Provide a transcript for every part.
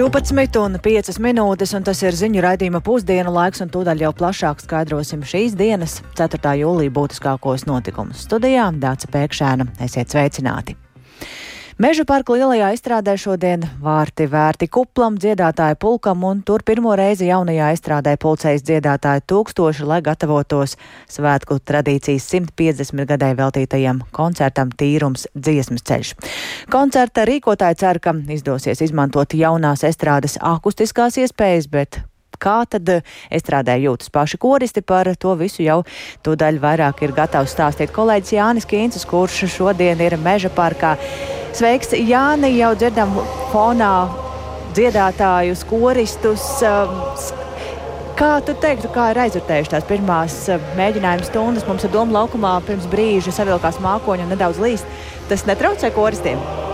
12 un 5 minūtes, un tas ir ziņu raidījuma pusdienu laiks, un tūdaļ jau plašāk skaidrosim šīs dienas, 4. jūlija būtiskākos notikumus. Studijā Dāca Pēkšēna, esiet sveicināti! Meža parka lielajā izstrādē šodien vārti vērti kuplam, dziedātāju pulkam, un tur pirmo reizi jaunajā izstrādē pulcējas dziedātāju tūkstoši, lai gatavotos svētku tradīcijas 150 gadai veltītajam koncertam Tīrums dziesmas ceļš. Koncerta rīkotāji cer, ka izdosies izmantot jaunās estrādes akustiskās iespējas, bet kā tad estrādē jūtas paši koristi. Par to visu jau tūdaļ vairāk ir gatavs stāstīt kolēģis Jānis Kīncis, kurš šodien ir Meža parkā. Sveiks, Jāni! Jau dzirdam fonā dziedātājus, koristus. Um, kā tu teiktu, kā ir aizvērtējušās tās pirmās um, mēģinājuma stundas? Mums ir doma laukumā pirms brīža savilkās mākoņi un nedaudz līst. Tas netraucē koristiem?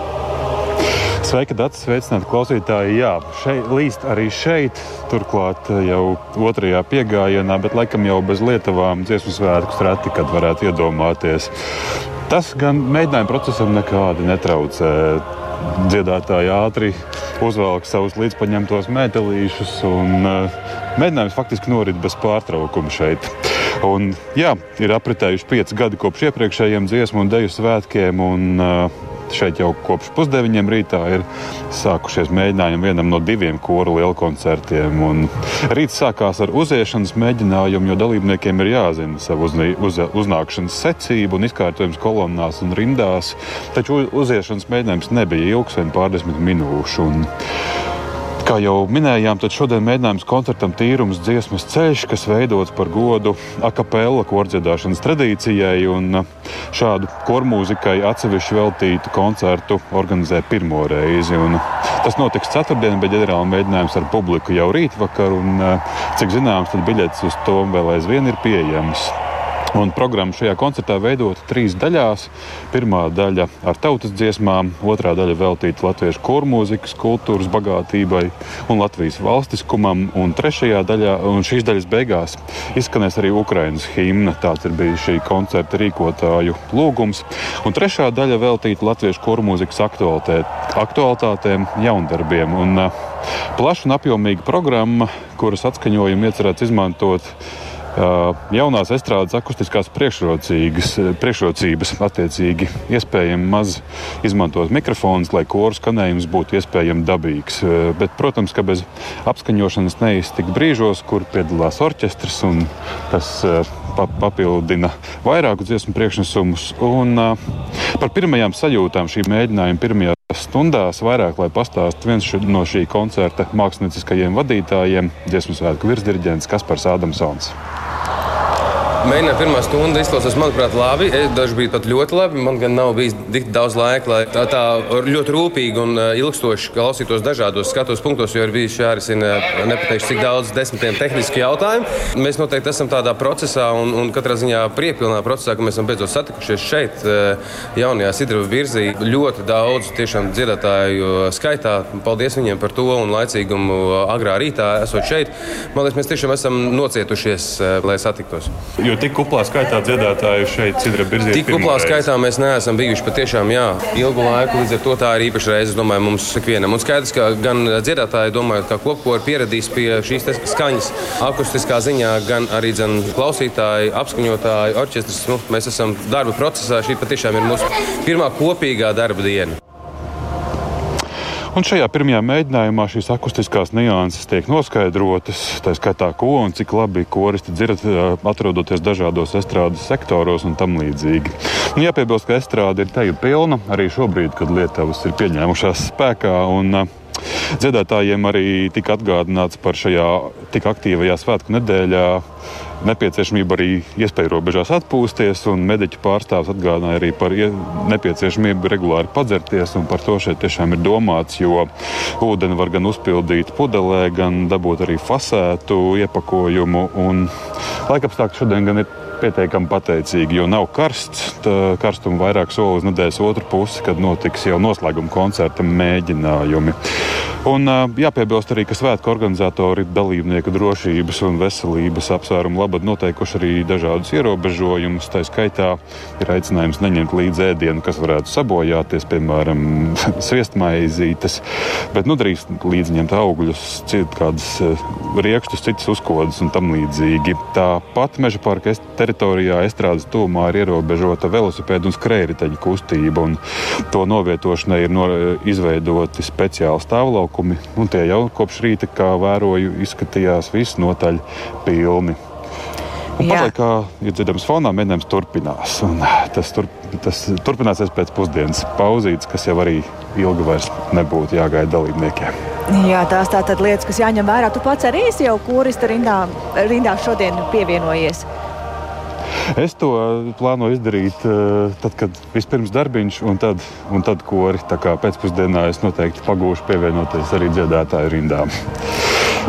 Sveika, Dārts! Sveicināti klausītāji! Jā, šeit, līst arī šeit, turklāt jau otrajā piegājienā, bet laikam jau bez lietavām dziesmu svētkus reti, kad varētu iedomāties. Tas gan mēģinājuma procesam nekādi netraucē. Dziedātāji ātri uzvelk savus līdzpaņemtos metālīšus, un uh, mēģinājums faktiski norit bez pārtraukuma šeit. Un, jā, ir apritējuši pieci gadi kopš iepriekšējiem dziesmu un deju svētkiem. Un, uh, Šeit jau kopš pusdeviņiem rītā ir sākušies mēģinājumi vienam no diviem koru lielkoncertiem. Rīts sākās ar uziešanas mēģinājumu, jo dalībniekiem ir jāzina savu uz, uz, uznākšanas secību un izkārtojums kolonnās un rindās. Taču uziešanas mēģinājums nebija ilgs, vien pārdesmit minūšu. Un, Kā jau minējām, tad šodien mēģinājums koncertam Tīrums dziesmas ceļš, kas veidots par godu akapela kordziedāšanas tradīcijai. Un šādu kormūzikai atsevišķi veltītu koncertu organizē pirmo reizi. Un tas notiks ceturtdien, bet ģenerāli mēģinājums ar publiku jau rītvakar. Un, cik zināms, tad biļetes uz to vēl aizvien ir pieejamas. Un programma šajā koncertā veidota trīs daļās. Pirmā daļa ar tautas dziesmām, otrā daļa veltīta latviešu kormūzikas, kultūras bagātībai un Latvijas valstiskumam, un trešajā daļā, un šīs daļas beigās, izskanēs arī Ukraiņas himna. Tāds ir bijis šī koncerta rīkotāju lūgums. Un trešā daļa veltīta latviešu kormūzikas aktualitātēm, jaundarbiem. Un, uh, plaša un apjomīga programma, kuras atskaņojumu iecerēts izmantot jaunās estrādes akustiskās priekšrocības, attiecīgi iespējami maz izmantot mikrofonus, lai koru skanējums būtu iespējami dabīgs. Bet, protams, ka bez apskaņošanas neiztikt brīžos, kur piedalās orķestris un tas papildina vairāku dziesmu priekšnesumus. Un, par pirmajām sajūtām šī mēģinājuma pirmajā stundās vairāk, lai pastāstītu viens no šī koncerta mākslinieckajiem vadītājiem, dziesmu svētku virsdirigents Kaspars Ādamsons. Mēģinājuma pirmā stunda izklausās, manuprāt, labi. Daži bija pat ļoti labi. Man gan nav bijis tik daudz laika, lai tā, tā ļoti rūpīgi un ilgstoši klausītos dažādos skatos punktos, jo ir bijis jārisina nepateikšu, cik daudz desmitiem tehniski jautājumi. Mēs noteikti esam tādā procesā un, un katrā ziņā priepilnā procesā, ka mēs esam beidzot satikušies šeit, jaunajā Sidrava virzī. Ļoti daudz tiešām dziedātāju skaitā. Paldies viņiem par to un laicīgumu agrā rītā esot šeit. Man liekas, mēs tiešām esam nocietušies, lai satiktos. Jo jo tik kuplā skaitā dziedātāju šeit Cidra Birzī. Tik kuplā skaitā mēs neesam bijuši patiešām jā, ilgu laiku. Līdz ar to tā ir īpaša reize, domāju, mums ikvienam. Un skaidrs, ka gan dziedātāji, domājot, ka kopko ir pieradījis pie šīs skaņas akustiskā ziņā, gan arī dzen, klausītāji, apskaņotāji, orķestris. Nu, mēs esam darba procesā. Šī patiešām ir mūsu pirmā kopīgā darba diena. Un šajā pirmajā mēģinājumā šīs akustiskās nianses tiek noskaidrotas, tā skaitā, ko un cik labi koristi dzird, atrodoties dažādos estrādes sektoros un tam līdzīgi. Un jāpiebilst, ka estrāde ir teju pilna arī šobrīd, kad Lietuvas ir pieņēmušās spēkā. Un, Dziedātājiem arī tika atgādināts par šajā tik aktīvajā svētku nedēļā nepieciešamību arī iespēju robežās atpūsties, un mediķu pārstāvs atgādināja arī par nepieciešamību regulāri padzerties, un par to šeit tiešām ir domāts, jo ūdeni var gan uzpildīt pudelē, gan dabūt arī fasētu iepakojumu, un laikapstākļi šodien gan ir pietiekami pateicīgi, jo nav karsts. Karstuma vairāk soli uz nedēļas otru pusi, kad notiks jau noslēguma koncerta mēģinājumi. Un jāpiebilst arī, ka svētku organizatori dalībnieku drošības un veselības apsvērumu labad noteikuši arī dažādus ierobežojumus. Tā skaitā ir aicinājums neņemt līdzi ēdienu, kas varētu sabojāties, piemēram, sviestmaizītes, bet nu, drīkst līdzi ņemt augļus, kādus rīkstus, citas uzkodas un tam līdzīgi. Tāpat meža parka teritorijā estrādes tūmā ir ierobežota velosipēdu un skrējriteņu kustība, un to novietošanai ir no, izveidoti speciāli stāvlaukumi. Un tie jau kopš rīta, kā vēroju, izskatījās visnotaļ pilni. Pagaidām, kā ir dzirdams fonā, mēģinājums turpinās. Tas, tur, tas turpināsies pēc pusdienas pauzītes, kas jau arī ilgi vairs nebūtu jāgaida dalībniekiem. Jā, tās tātad lietas, kas jāņem vērā. Tu pats arī esi jau kurista rindā, rindā šodien pievienojies. Es to plānoju izdarīt uh, tad, kad vispirms darbiņš, un tad, un tad kori. Tā kā pēcpusdienā es noteikti pagūšu pievienoties arī dziedātāju rindām.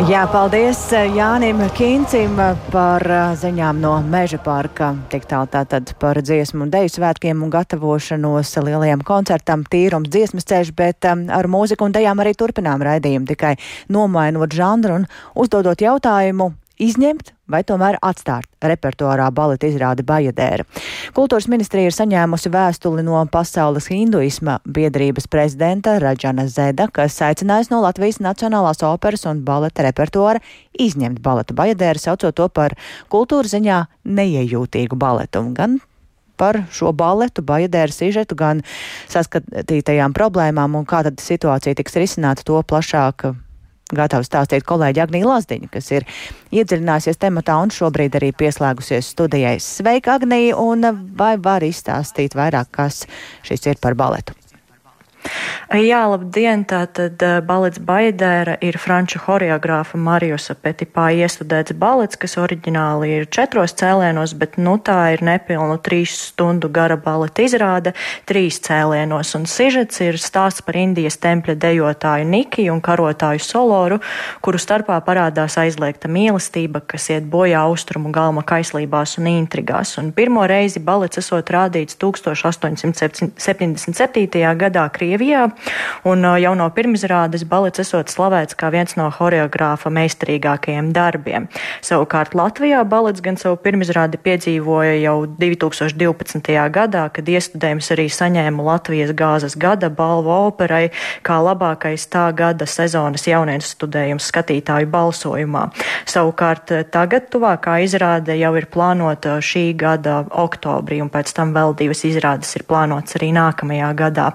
Jā, paldies eh, Jānim Kīncim par eh, ziņām no Meža parka. Tik tālu tātad par dziesmu un deju svētkiem un gatavošanos lielajam koncertam tīrums dziesmas ceļš, bet ar mūziku un dejām arī turpinām raidījumu, tikai nomainot žanru un uzdodot jautājumu izņemt vai tomēr atstāt repertuārā baleta izrādi Bajadēra. Kultūras ministrija ir saņēmusi vēstuli no Pasaules hinduisma biedrības prezidenta Raģana Zeda, kas aicinājis no Latvijas Nacionālās operas un baleta repertuāra izņemt baletu Bajadēra, saucot to par kultūras ziņā neiejūtīgu baletu. Gan par šo baletu, bajadēru sižetu, gan saskatītajām problēmām un kā tad situācija tiks risināta to plašāk gatava stāstīt kolēģi Agnija Lazdiņa, kas ir iedziļinājusies tematā un šobrīd arī pieslēgusies studijai. Sveika, Agnija, un vai var izstāstīt vairāk, kas šis ir par baletu? Jā, labdien! Tātad balets Baidēra ir franču horeogrāfa Mariusa Petipā iestudēts balets, kas oriģināli ir četros cēlienos, bet nu tā ir nepilnu trīs stundu gara baleta izrāde trīs cēlienos, un sižets ir stāsts par Indijas tempļa dejotāju Niki un karotāju Soloru, kuru starpā parādās aizliegta mīlestība, kas iet bojā austrumu galma kaislībās un intrigās, un pirmo reizi balets esot rādīts 1877. gadā Krievijā, Un uh, jau no pirmizrādes balets esot slavēts kā viens no horeogrāfa meistarīgākajiem darbiem. Savukārt Latvijā balets gan savu pirmizrādi piedzīvoja jau 2012. gadā, kad iestudējums arī saņēma Latvijas gāzes gada balvu operai kā labākais tā gada sezonas jaunienes studējums skatītāju balsojumā. Savukārt uh, tagad tuvākā izrāde jau ir plānota šī gada oktobrī, un pēc tam vēl divas izrādes ir plānotas arī nākamajā gadā.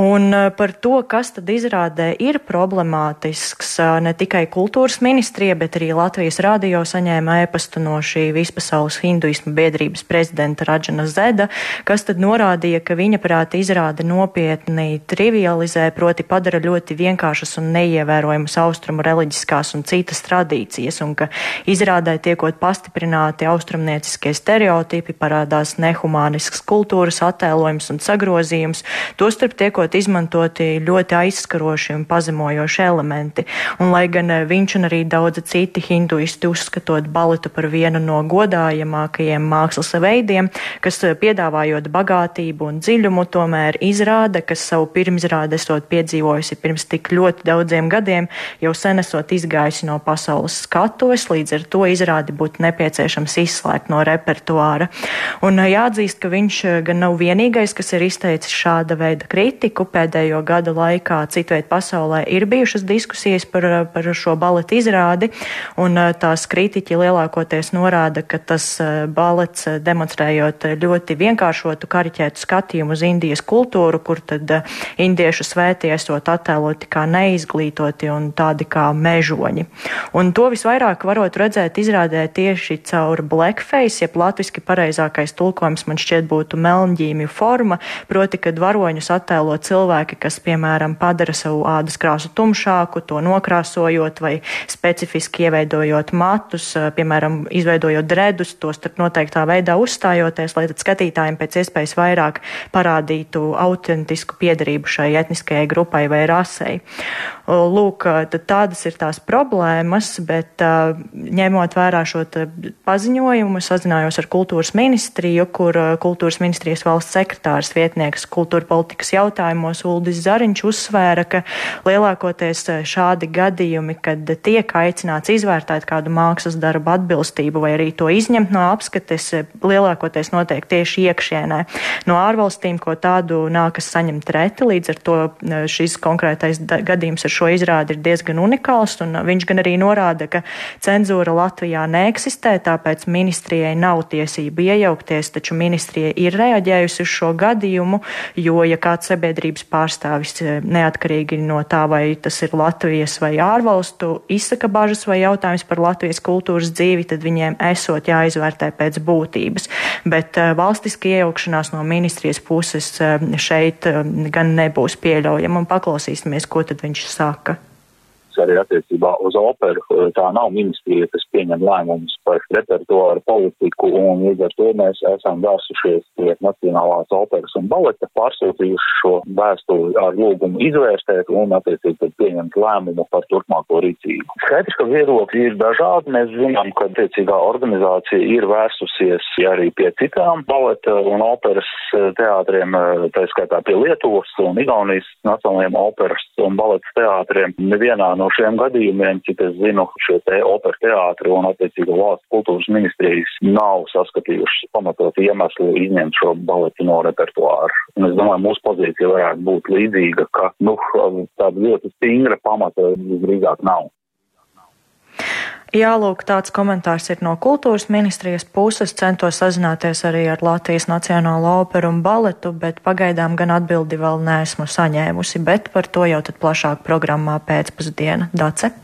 Un uh, par to, kas tad izrādē ir problemātisks. Ne tikai kultūras ministrija, bet arī Latvijas radio saņēma ēpastu no šī vispasaules hinduismu biedrības prezidenta Raģana Zeda, kas tad norādīja, ka viņa prāt izrāde nopietni trivializē, proti padara ļoti vienkāršas un neievērojamas austrumu reliģiskās un citas tradīcijas, un ka izrādē tiekot pastiprināti austrumnieciskie stereotipi, parādās nehumānisks kultūras attēlojums un sagrozījums, tostarp tiekot izmantot ļoti, ļoti aizskaroši un pazemojoši elementi. Un, lai gan eh, viņš un arī daudzi citi hinduisti uzskatot baletu par vienu no godājamākajiem mākslas veidiem, kas eh, piedāvājot bagātību un dziļumu, tomēr izrāda, kas savu pirmizrādi esot piedzīvojusi pirms tik ļoti daudziem gadiem, jau sen esot izgājusi no pasaules skatuves, līdz ar to izrādi būtu nepieciešams izslēgt no repertuāra. Un eh, jāatzīst, ka viņš gan nav vienīgais, kas ir izteicis šāda veida kritiku pēdējo pēdējo gadu laikā citviet pasaulē ir bijušas diskusijas par, par šo baleta izrādi, un eh, tās kritiķi lielākoties norāda, ka tas eh, balets eh, demonstrējot ļoti vienkāršotu kariķētu skatījumu uz Indijas kultūru, kur tad indiešu svētie esot attēloti kā neizglītoti un tādi kā mežoņi. Un to visvairāk varot redzēt izrādē tieši caur blackface, jeb latviski pareizākais tulkojums man šķiet būtu melnģīmju forma, proti, kad varoņus attēlo cilvēki, kas, piemēram, padara savu ādas krāsu tumšāku, to nokrāsojot vai specifiski ieveidojot matus, piemēram, izveidojot dredus, tos starp noteiktā veidā uzstājoties, lai tad skatītājiem pēc iespējas vairāk parādītu autentisku piedarību šai etniskajai grupai vai rasei. Lūk, tādas ir tās problēmas, bet ņemot vērā šo paziņojumu, sazinājos ar kultūras ministriju, kur kultūras ministrijas valsts sekretārs vietnieks kultūra politikas jautājumos jautājumos Uldis Zariņš uzsvēra, ka lielākoties šādi gadījumi, kad tiek aicināts izvērtēt kādu mākslas darbu atbilstību vai arī to izņemt no apskates, lielākoties notiek tieši iekšienē. No ārvalstīm, ko tādu nākas saņemt reti, līdz ar to šis konkrētais gadījums ar šo izrādi ir diezgan unikāls, un viņš gan arī norāda, ka cenzūra Latvijā neeksistē, tāpēc ministrijai nav tiesība iejaukties, taču ministrija ir reaģējusi uz šo gadījumu, jo, ja kāds sabiedrības pārstāvis eh, neatkarīgi no tā, vai tas ir Latvijas vai ārvalstu, izsaka bažas vai jautājums par Latvijas kultūras dzīvi, tad viņiem esot jāizvērtē pēc būtības. Bet uh, valstiski iejaukšanās no ministrijas puses uh, šeit gan nebūs pieļaujama, un paklausīsimies, ko tad viņš saka arī attiecībā uz operu. Tā nav ministrija, kas pieņem lēmumus par repertuāru politiku, un līdz ar to mēs esam vērsušies pie Nacionālās operas un baleta, pārsūtījuši šo vēstuli ar lūgumu izvērstēt un attiecīgi pieņemt lēmumu par turpmāko rīcību. Skaidrs, ka viedokļi ir dažādi. Mēs zinām, ka attiecīgā organizācija ir vērsusies arī pie citām baleta un operas teātriem, tā skaitā pie Lietuvas un Igaunijas nacionālajiem operas un baleta teātriem. Nevienā no šiem gadījumiem, cik es zinu, šie te opera teātri un attiecīgo valsts kultūras ministrijas nav saskatījušas pamatot iemeslu izņemt šo baleti no repertuāra. Un es domāju, mūsu pozīcija varētu būt līdzīga, ka, nu, tāda ļoti stingra pamata visdrīzāk nav. Jā, lūk, tāds komentārs ir no kultūras ministrijas puses. Centos sazināties arī ar Latvijas Nacionālo operu un baletu, bet pagaidām gan atbildi vēl neesmu saņēmusi, bet par to jau tad plašāk programmā pēcpusdiena. Dace?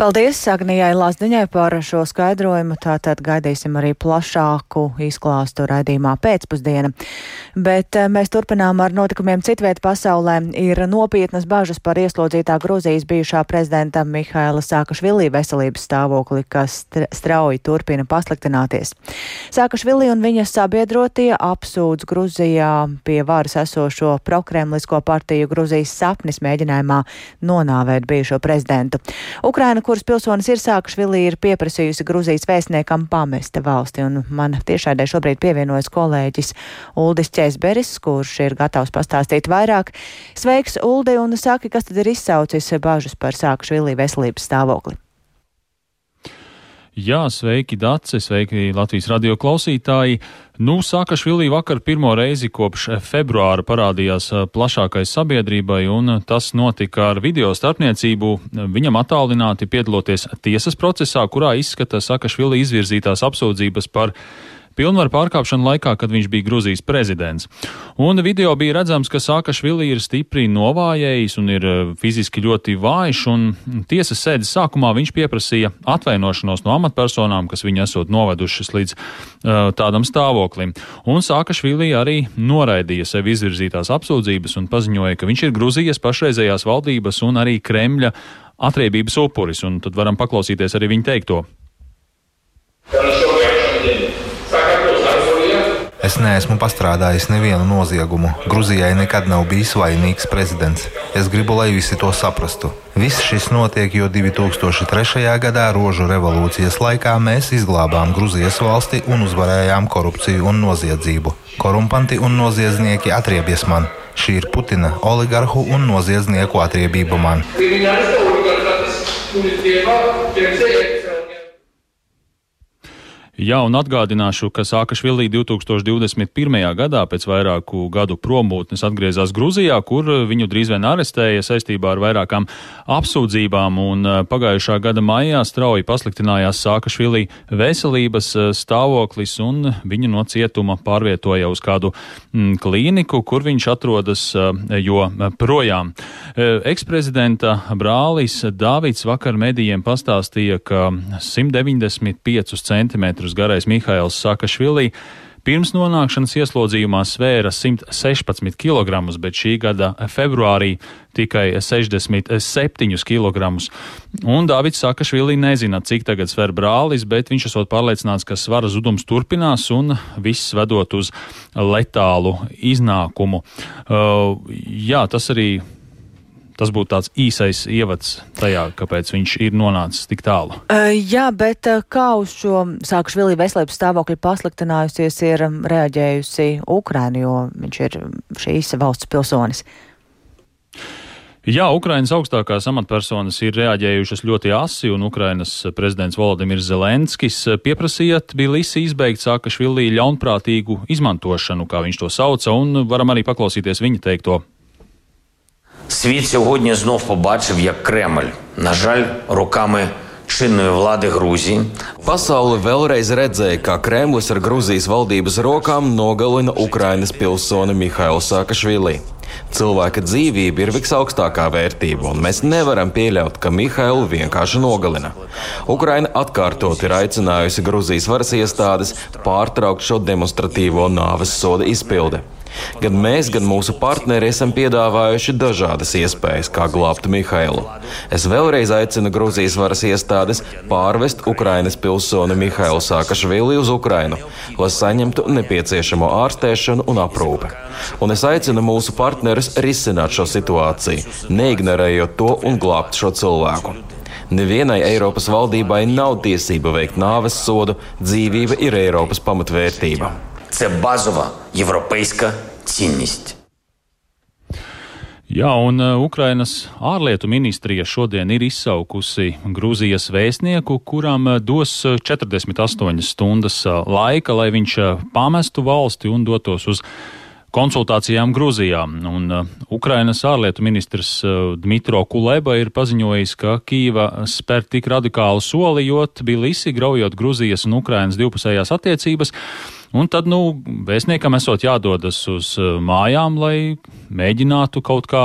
Paldies Agnijai Lazdiņai par šo skaidrojumu. Tātad gaidīsim arī plašāku izklāstu raidījumā pēcpusdiena. Bet eh, mēs turpinām ar notikumiem citviet pasaulē. Ir nopietnas bažas par ieslodzītā Gruzijas bijušā prezidenta Mihaila Sākašvilī veselības stāvokli, kas strauji turpina pasliktināties. Sākašvilī un viņas sabiedrotie apsūdz Gruzijā pie varas esošo prokremlisko partiju Gruzijas sapnis mēģinājumā nonāvēt bijušo prezidentu. Ukraina, kuras pilsonis ir Sākašvilī, ir pieprasījusi Gruzijas vēstniekam pamest valsti, un man tiešādē šobrīd pievienojas kolēģis Uldis Česberis, kurš ir gatavs pastāstīt vairāk. Sveiks, Uldi, un saki, kas tad ir izsaucis bažas par Sākašvilī veselības stāvokli? Jā, sveiki, Dace, sveiki Latvijas radio klausītāji. Nu, Sākašvilī vakar pirmo reizi kopš februāra parādījās plašākai sabiedrībai, un tas notika ar video starpniecību. Viņam attālināti piedaloties tiesas procesā, kurā izskata Sākašvilī izvirzītās apsūdzības par pilnvaru pārkāpšanu laikā, kad viņš bija Gruzijas prezidents. Un video bija redzams, ka Sākašvili ir stipri novājējis un ir eh, fiziski ļoti vājš, un tiesas sēdes sākumā viņš pieprasīja atvainošanos no amatpersonām, kas viņu esot novedušas līdz uh, tādam stāvoklim. Un Sākašvili arī noraidīja sev izvirzītās apsūdzības un paziņoja, ka viņš ir Gruzijas pašreizējās valdības un arī Kremļa atriebības upuris, un tad varam paklausīties arī viņa teikto. Es neesmu pastrādājis nevienu noziegumu. Gruzijai nekad nav bijis vainīgs prezidents. Es gribu, lai visi to saprastu. Viss šis notiek, jo 2003. gadā Rožu revolūcijas laikā mēs izglābām Gruzijas valsti un uzvarējām korupciju un noziedzību. Korumpanti un noziedznieki atriebies man. Šī ir Putina oligarhu un noziedznieku atriebība man. Jā, un atgādināšu, ka Sākašvilī 2021. gadā pēc vairāku gadu promūtnes atgriezās Gruzijā, kur viņu drīz vien arestēja saistībā ar vairākām apsūdzībām, un eh, pagājušā gada maijā strauji pasliktinājās Sākašvilī veselības eh, stāvoklis, un viņu no cietuma pārvietoja uz kādu mm, klīniku, kur viņš atrodas eh, jo projām. Eksprezidenta brālis Dāvids vakar medijiem pastāstīja, ka 195 cm garais Mihails Sakašvilī Pirms nonākšanas ieslodzījumā svēra 116 kg, bet šī gada februārī tikai 67 kg. Un Dārvids Sakašvili nezina, cik tagad sver brālis, bet viņš esot pārliecināts, ka svara zudums turpinās un viss vedot uz letālu iznākumu. Uh, jā, tas arī tas būtu tāds īsais ievads tajā, kāpēc viņš ir nonācis tik tālu. Uh, jā, bet uh, kā uz šo Sākašvili veselības stāvokļa pasliktinājusies ir reaģējusi Ukraina, jo viņš ir šīs valsts pilsonis? Jā, Ukrainas augstākās amatpersonas ir reaģējušas ļoti asi, un Ukrainas prezidents Volodimirs Zelenskis pieprasīja Tbilisi izbeigt Sākašvilī ļaunprātīgu izmantošanu, kā viņš to sauca, un varam arī paklausīties viņa teikto. Світ сьогодні знов побачив, як Кремль, на жаль, руками чинної влади Грузії. Pasaule vēlreiz redzēja, kā Kremlis ar Grūzijas valdības rokām nogalina Ukrainas pilsoni Mihailu Sakašvili. Cilvēka dzīvība ir visaugstākā vērtība, un mēs nevaram pieļaut, ka Mihailu vienkārši nogalina. Ukraina atkārtot ir aicinājusi Grūzijas varas iestādes pārtraukt šo demonstratīvo nāves soda izpildi. Gan mēs, gan mūsu partneri esam piedāvājuši dažādas iespējas, kā glābt Mihailu. Es vēlreiz aicinu Grūzijas varas iestādes pārvest Ukrainas pilsoni Mihailu Sākašvili uz Ukrainu, lai saņemtu nepieciešamo ārstēšanu un aprūpi. Un es aicinu mūsu partnerus risināt šo situāciju, neignorējot to un glābt šo cilvēku. Nevienai Eiropas valdībai nav tiesība veikt nāves sodu, dzīvība ir Eiropas pamatvērtība Це базова європейська цінність. Jā, un Ukrainas ārlietu ministrija šodien ir izsaukusi Grūzijas vēstnieku, kuram dos 48 stundas laika, lai viņš pamestu valsti un dotos uz konsultācijām Grūzijā. Un uh, Ukrainas ārlietu ministrs uh, Dmitro Kuleba ir paziņojis, ka Kīva spēr tik radikālu soli, jo Tbilisi graujot Grūzijas un Ukrainas divpusējās attiecības. Un tad, nu, vēstniekam esot jādodas uz uh, mājām, lai mēģinātu kaut kā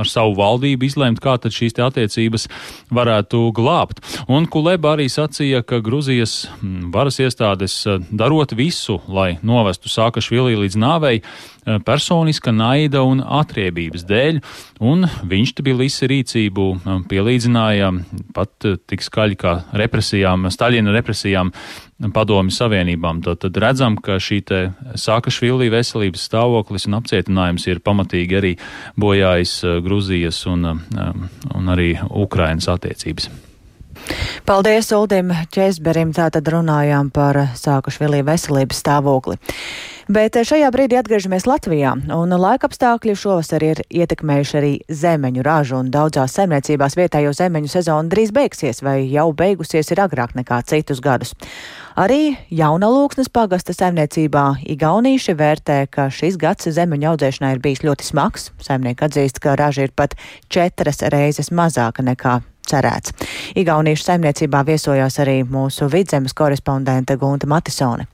ar savu valdību izlēmt, kā tad šīs attiecības varētu glābt. Un Kuleba arī sacīja, ka Gruzijas mm, varas iestādes uh, darot visu, lai novestu Sākašvilī līdz nāvei, uh, personiska naida un atriebības dēļ, un viņš Tbilisi rīcību pielīdzināja pat tik skaļi kā represijām, Staļina represijām padomju savienībām. Tad, tad redzam, ka šī Sākašvilī veselības stāvoklis un apcietinājums ir pamatīgi arī bojājis uh, Gruzijas un, um, un arī Ukrainas attiecības. Paldies Uldim Česberim, tātad runājām par Sākašvilī veselības stāvokli. Bet šajā brīdī atgriežamies Latvijā, un laika apstākļi šovasar ir ietekmējuši arī zemeņu ražu, un daudzās saimniecībās vietējo zemeņu sezona drīz beigsies, vai jau beigusies ir agrāk nekā citus gadus. Arī Jaunalūksnes pagasta saimniecībā Igaunīši vērtē, ka šis gads zemeņu audzēšanai ir bijis ļoti smags. Saimnieki atzīst, ka raža ir pat četras reizes mazāka nekā cerēts. Igaunīšu saimniecībā viesojās arī mūsu vidzemes korespondente Gunta Matisone.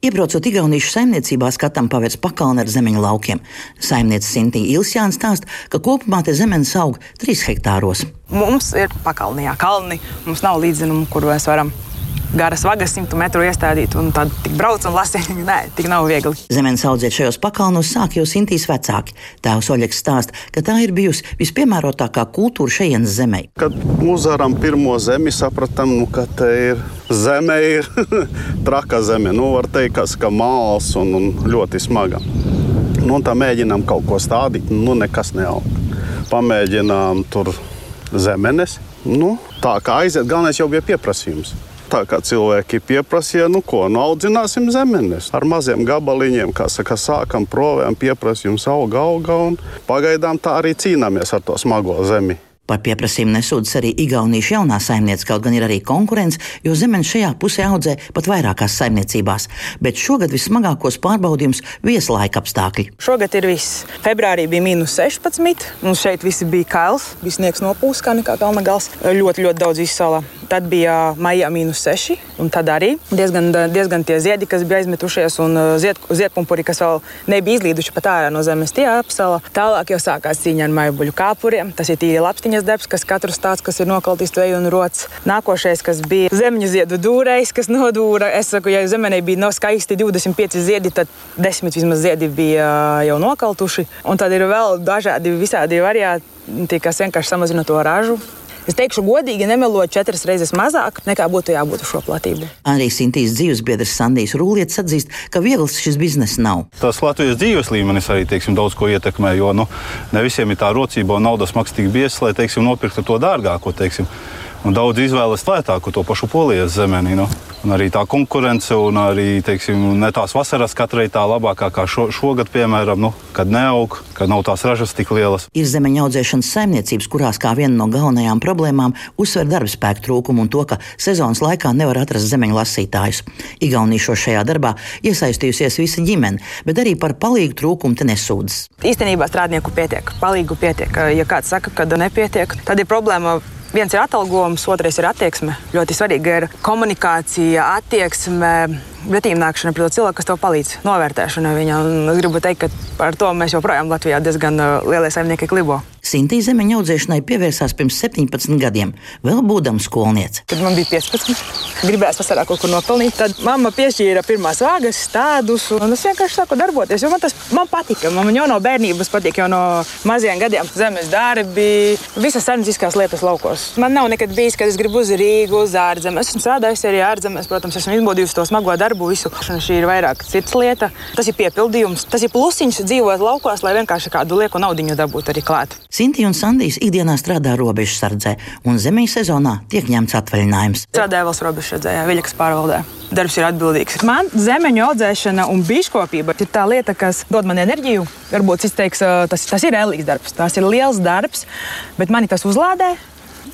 Iebraucot Igaunijas saimniecībā, skatām pavērs pakalni ar zemeņu laukiem. Saimniece Sintīna Ilsjāns stāsta, ka kopumā te zemenes aug 3 hektāros. Mums ir pakalnijā kalni, mums nav līdzinumu, kur mēs varam garas vagas, 100 metru iestādīt, un tad tik brauc un lasi. Nē, tik nav viegli. Zemenes audzēt šajos pakalnos sāk jau Sintīs vecāki. Tēvs Oļegs stāsta, ka tā ir bijusi vispiemērotākā kultūra šejienes zemē. Kad uzvaram pirmo zemi, sapratām, nu, ka te ir zeme, ir traka zeme. Nu, var teikt, kas, ka māls un, un ļoti smaga. Nu, tā mēģinām kaut ko stādīt, nu nekas neaug. Pamēģinām tur zemenes. Nu, tā kā aiziet, galvenais jau bija pieprasījums. Tā kā cilvēki pieprasīja, nu ko, nu audzināsim zemenes ar maziem gabaliņiem, kā saka, sākam provējam, pieprasījums auga, auga un pagaidām tā arī cīnāmies ar to smago zemi. Par pieprasījumu nesūdzas arī Igaunijas jaunā saimniece, kaut gan ir arī konkurence, jo zemenes šajā pusē audzē pat vairākās saimniecībās. Bet šogad vissmagākos pārbaudījumus viesa laika apstākļi. Šogad ir viss. Februārī bija mīnus 16, un šeit viss bija kails, viss sniegs nopūs kā nekā kalna gals. Ļoti, ļoti daudz izsalā. Tad bija maijā mīnus 6, un tad arī diezgan, diezgan tie ziedi, kas bija aizmetušies, un zied, ziedpumpuri, kas vēl nebija izlīduši pat ārā no zemes, tie apsala. Tālāk jau sākās cīņa ar maibuļu kāpuriem. Tas ir tīri lapstiņas darbs, kas katrs tāds, kas ir nokaltis tveju un rots. Nākošais, kas bija zemeņu ziedu dūrējs, kas nodūra. Es saku, ja zemenē bija no skaisti 25 ziedi, tad 10 vismaz ziedi bija jau nokaltuši. Un tad ir vēl dažādi visādi varianti, kas vienkārši samazina to ražu Es teikšu, godīgi nemelot četras reizes mazāk nekā būtu jābūt uz šo platību. Arī Sintīs dzīvesbiedrs Sandijs Rūlietis atzīst, ka viegls šis bizness nav. Tas Latvijas dzīves līmenis arī teiksim, daudz ko ietekmē, jo nu, ne visiem ir tā rocība un naudas maks tik biezs, lai teiksim, nopirktu to dārgāko. Teiksim. Un daudz izvēlas lētāku to pašu polijas zemeni. Nu. Un arī tā konkurence, un arī teiksim, ne tās vasaras katrai tā labākā kā šo, šogad, piemēram, nu, kad neaug, kad nav tās ražas tik lielas. Ir zemeņa audzēšanas saimniecības, kurās kā viena no galvenajām problēmām uzsver darbspēku trūkumu un to, ka sezonas laikā nevar atrast zemeņu lasītājus. Igaunija šajā darbā iesaistījusies visa ģimene, bet arī par palīgu trūkumu te nesūdzas. Īstenībā strādnieku pietiek, palīgu pietiek. Ja kāds saka, ka nepietiek, tad ir problēma Viens ir atalgojums, otrais ir attieksme. Ļoti svarīga ir komunikācija, attieksme, pretīmnākšana pret cilvēku, kas tev palīdz, novērtēšana viņa. Un es gribu teikt, ka par to mēs joprojām Latvijā diezgan uh, lielie saimnieki klibo. Sintī zemeņa audzēšanai pievērsās pirms 17 gadiem, vēl būdama skolniece. Kad man bija 15, gribējās vasarā kaut kur nopelnīt, tad mamma piešķīra pirmās vāgas, stādus, un es vienkārši sāku darboties. Man tas man patika. Man jau no bērnības patīk, jau no maziem gadiem zemes darbi, visas saimnieciskās lietas laukos. Man nav nekad bijis, kad es gribu uz Rīgu, uz ārzemēs. Esmu strādājis arī ārzemēs, protams, esmu izbaudījusi to smago darbu, visu. Šī ir vairāk cits lieta. Tas ir piepildījums, tas ir plusiņš dzīvot laukos, lai vienkārši kādu lieku naudu dabūtu arī klāt. Sinti un Sandijs ikdienā strādā robežsardzē, un zemīs sezonā tiek ņemts atvaļinājums. Strādāju valsts robežsardzē, Viļakas pārvaldē. Darbs ir atbildīgs. Man zemeņu audzēšana un biškopība ir tā lieta, kas dod man enerģiju. Varbūt es teiktu, tas, tas ir ēlīgs darbs, tas ir liels darbs, bet mani tas uzlādē.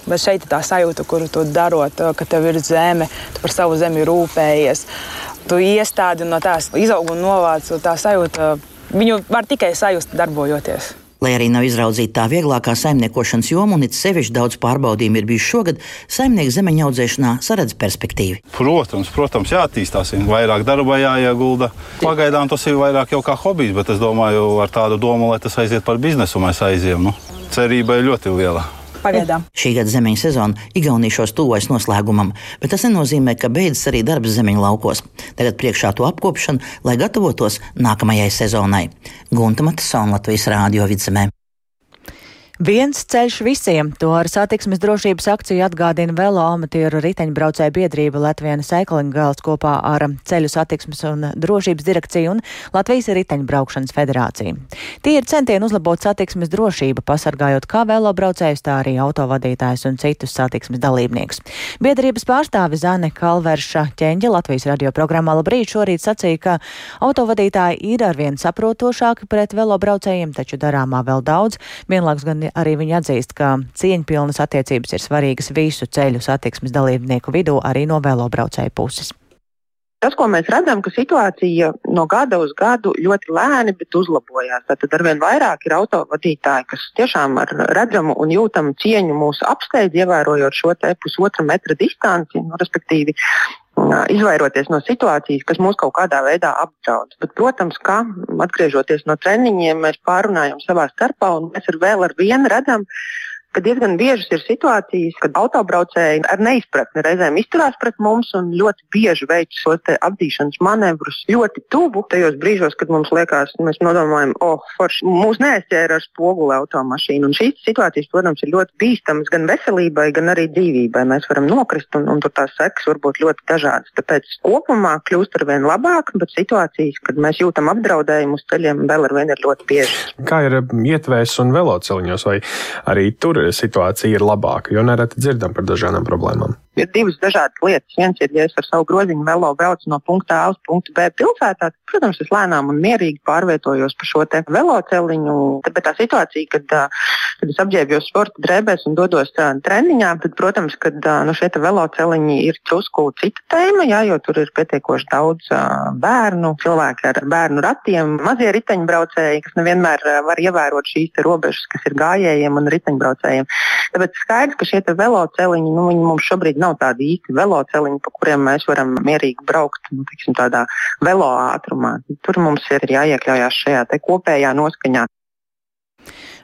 Bet šeit ir tā sajūta, kuru tu darot, ka tev ir zeme, tu par savu zemi rūpējies. Tu iestādi no tās izaug un novāc tā sajūta. Viņu var tikai sajust, darbojoties. Lai arī nav izraudzīta tā vieglākā saimniekošanas joma, un it sevišķi daudz pārbaudījumu ir bijuši šogad, saimnieks zemeņa audzēšanā saredz perspektīvu. Protams, protams, jāattīstās, vairāk darba jāiegulda. Pagaidām tas ir vairāk kā hobijs, bet es domāju, ar tādu domu, lai tas aiziet par biznesu, mēs aizjām. Nu, cerība ir ļoti liela pagaidām. Šī gada zemeņa sezona Igaunijos tuvojas noslēgumam, bet tas nenozīmē, ka beidzas arī darbs zemeņa laukos. Tagad priekšā to apkopšana, lai gatavotos nākamajai sezonai. Gunta Matisona Latvijas Rādio vidzemē. Viens ceļš visiem. To ar satiksmes drošības akciju atgādina velo amatieru riteņbraucēju biedrība Latvijas Cycling kopā ar Ceļu satiksmes un drošības direkciju un Latvijas riteņbraukšanas federāciju. Tie ir centieni uzlabot satiksmes drošību, pasargājot kā velo braucējus, tā arī autovadītājus un citus satiksmes dalībniekus. Biedrības pārstāve Zane Kalverša ķeņģa Latvijas radio programmā Labrīt šorīt sacīja, ka autovadītāji ir arvien saprotošāki pret velo braucējiem, taču darāmā vēl daudz. Vienlaikus gan arī viņi atzīst, ka cieņpilnas attiecības ir svarīgas visu ceļu satiksmes dalībnieku vidū, arī no velobraucēju puses. Tas, ko mēs redzam, ka situācija no gada uz gadu ļoti lēni, bet uzlabojās. Tad arvien vairāk ir autovadītāji, kas tiešām ar redzamu un jūtamu cieņu mūs apsteidz, ievērojot šo pusotra metra distanci, nu, respektīvi izvairoties no situācijas, kas mūs kaut kādā veidā apdraud. Bet, protams, ka atgriežoties no treniņiem, mēs pārunājam savā starpā un mēs ar vēl ar vienu redzam, ka diezgan biežas ir situācijas, kad autobraucēji ar neizpratni reizēm izturās pret mums un ļoti bieži veic šos apdīšanas manevrus ļoti tuvu tajos brīžos, kad mums liekas, mēs nodomājam, oh, forši, mūs neaizķēra ar spoguli automašīnu. Un šīs situācijas, protams, ir ļoti bīstamas gan veselībai, gan arī dzīvībai. Mēs varam nokrist un, un tur tās sekas var būt ļoti dažādas. Tāpēc kopumā kļūst ar vien labāk, bet situācijas, kad mēs jūtam apdraudējumu uz ceļiem, vēl ar vien ir ļoti biežas. Kā ir ietvēs un veloceliņos, vai arī tur situācija ir labāka, jo nereti dzirdam par dažādām problēmām ir divas dažādas lietas. Viens ir, ja es ar savu groziņu velo braucu no punkta A uz punktu B pilsētā, tad, protams, es lēnām un mierīgi pārvietojos pa šo veloceliņu. Bet tā situācija, kad, kad es apģērbjos sporta drēbēs un dodos treniņā, tad, protams, kad nu, šie veloceliņi ir drusku cita tēma, jā, jo tur ir pietiekoši daudz bērnu, cilvēki ar bērnu ratiem, mazie riteņbraucēji, kas nevienmēr var ievērot šīs robežas, kas ir gājējiem un riteņbraucējiem. Tāpēc skaidrs, ka šie veloceliņi nu, mums šobrīd nav tādi īsti veloceliņi, pa kuriem mēs varam mierīgi braukt nu, tiksim, tādā velo ātrumā. Tur mums ir jāiekļaujas šajā kopējā noskaņā.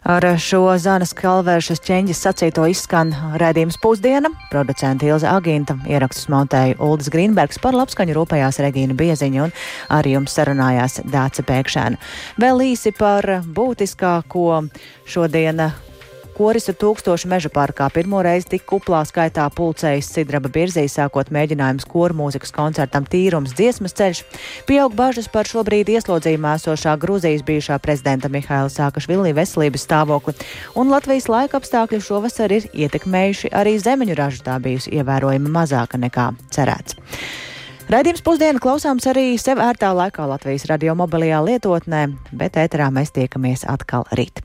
Ar šo Zanas Kalvēršas ķeņģis sacīto izskan redzījums pusdiena. Producenta Ilze Agīnta ierakstus montēja Uldis Grīnbergs par labskaņu rūpējās Regīna Bieziņa un arī jums sarunājās Dāca Pēkšēna. Vēl īsi par būtiskāko šodien Koristu tūkstoši meža parkā pirmo reizi tik kuplā skaitā pulcējas Sidraba Birzī, sākot mēģinājums koru mūzikas koncertam Tīrums dziesmas ceļš. Pieaug bažas par šobrīd ieslodzījumā esošā Grūzijas bijušā prezidenta Mihaila Sākašvilī veselības stāvokli, un Latvijas laika apstākļi šovasar ir ietekmējuši arī zemeņu ražu tā bijusi ievērojami mazāka nekā cerēts. Raidījums pusdienu klausāms arī sev ērtā laikā Latvijas radio mobilajā lietotnē, bet ēterā mēs tiekamies atkal rīt.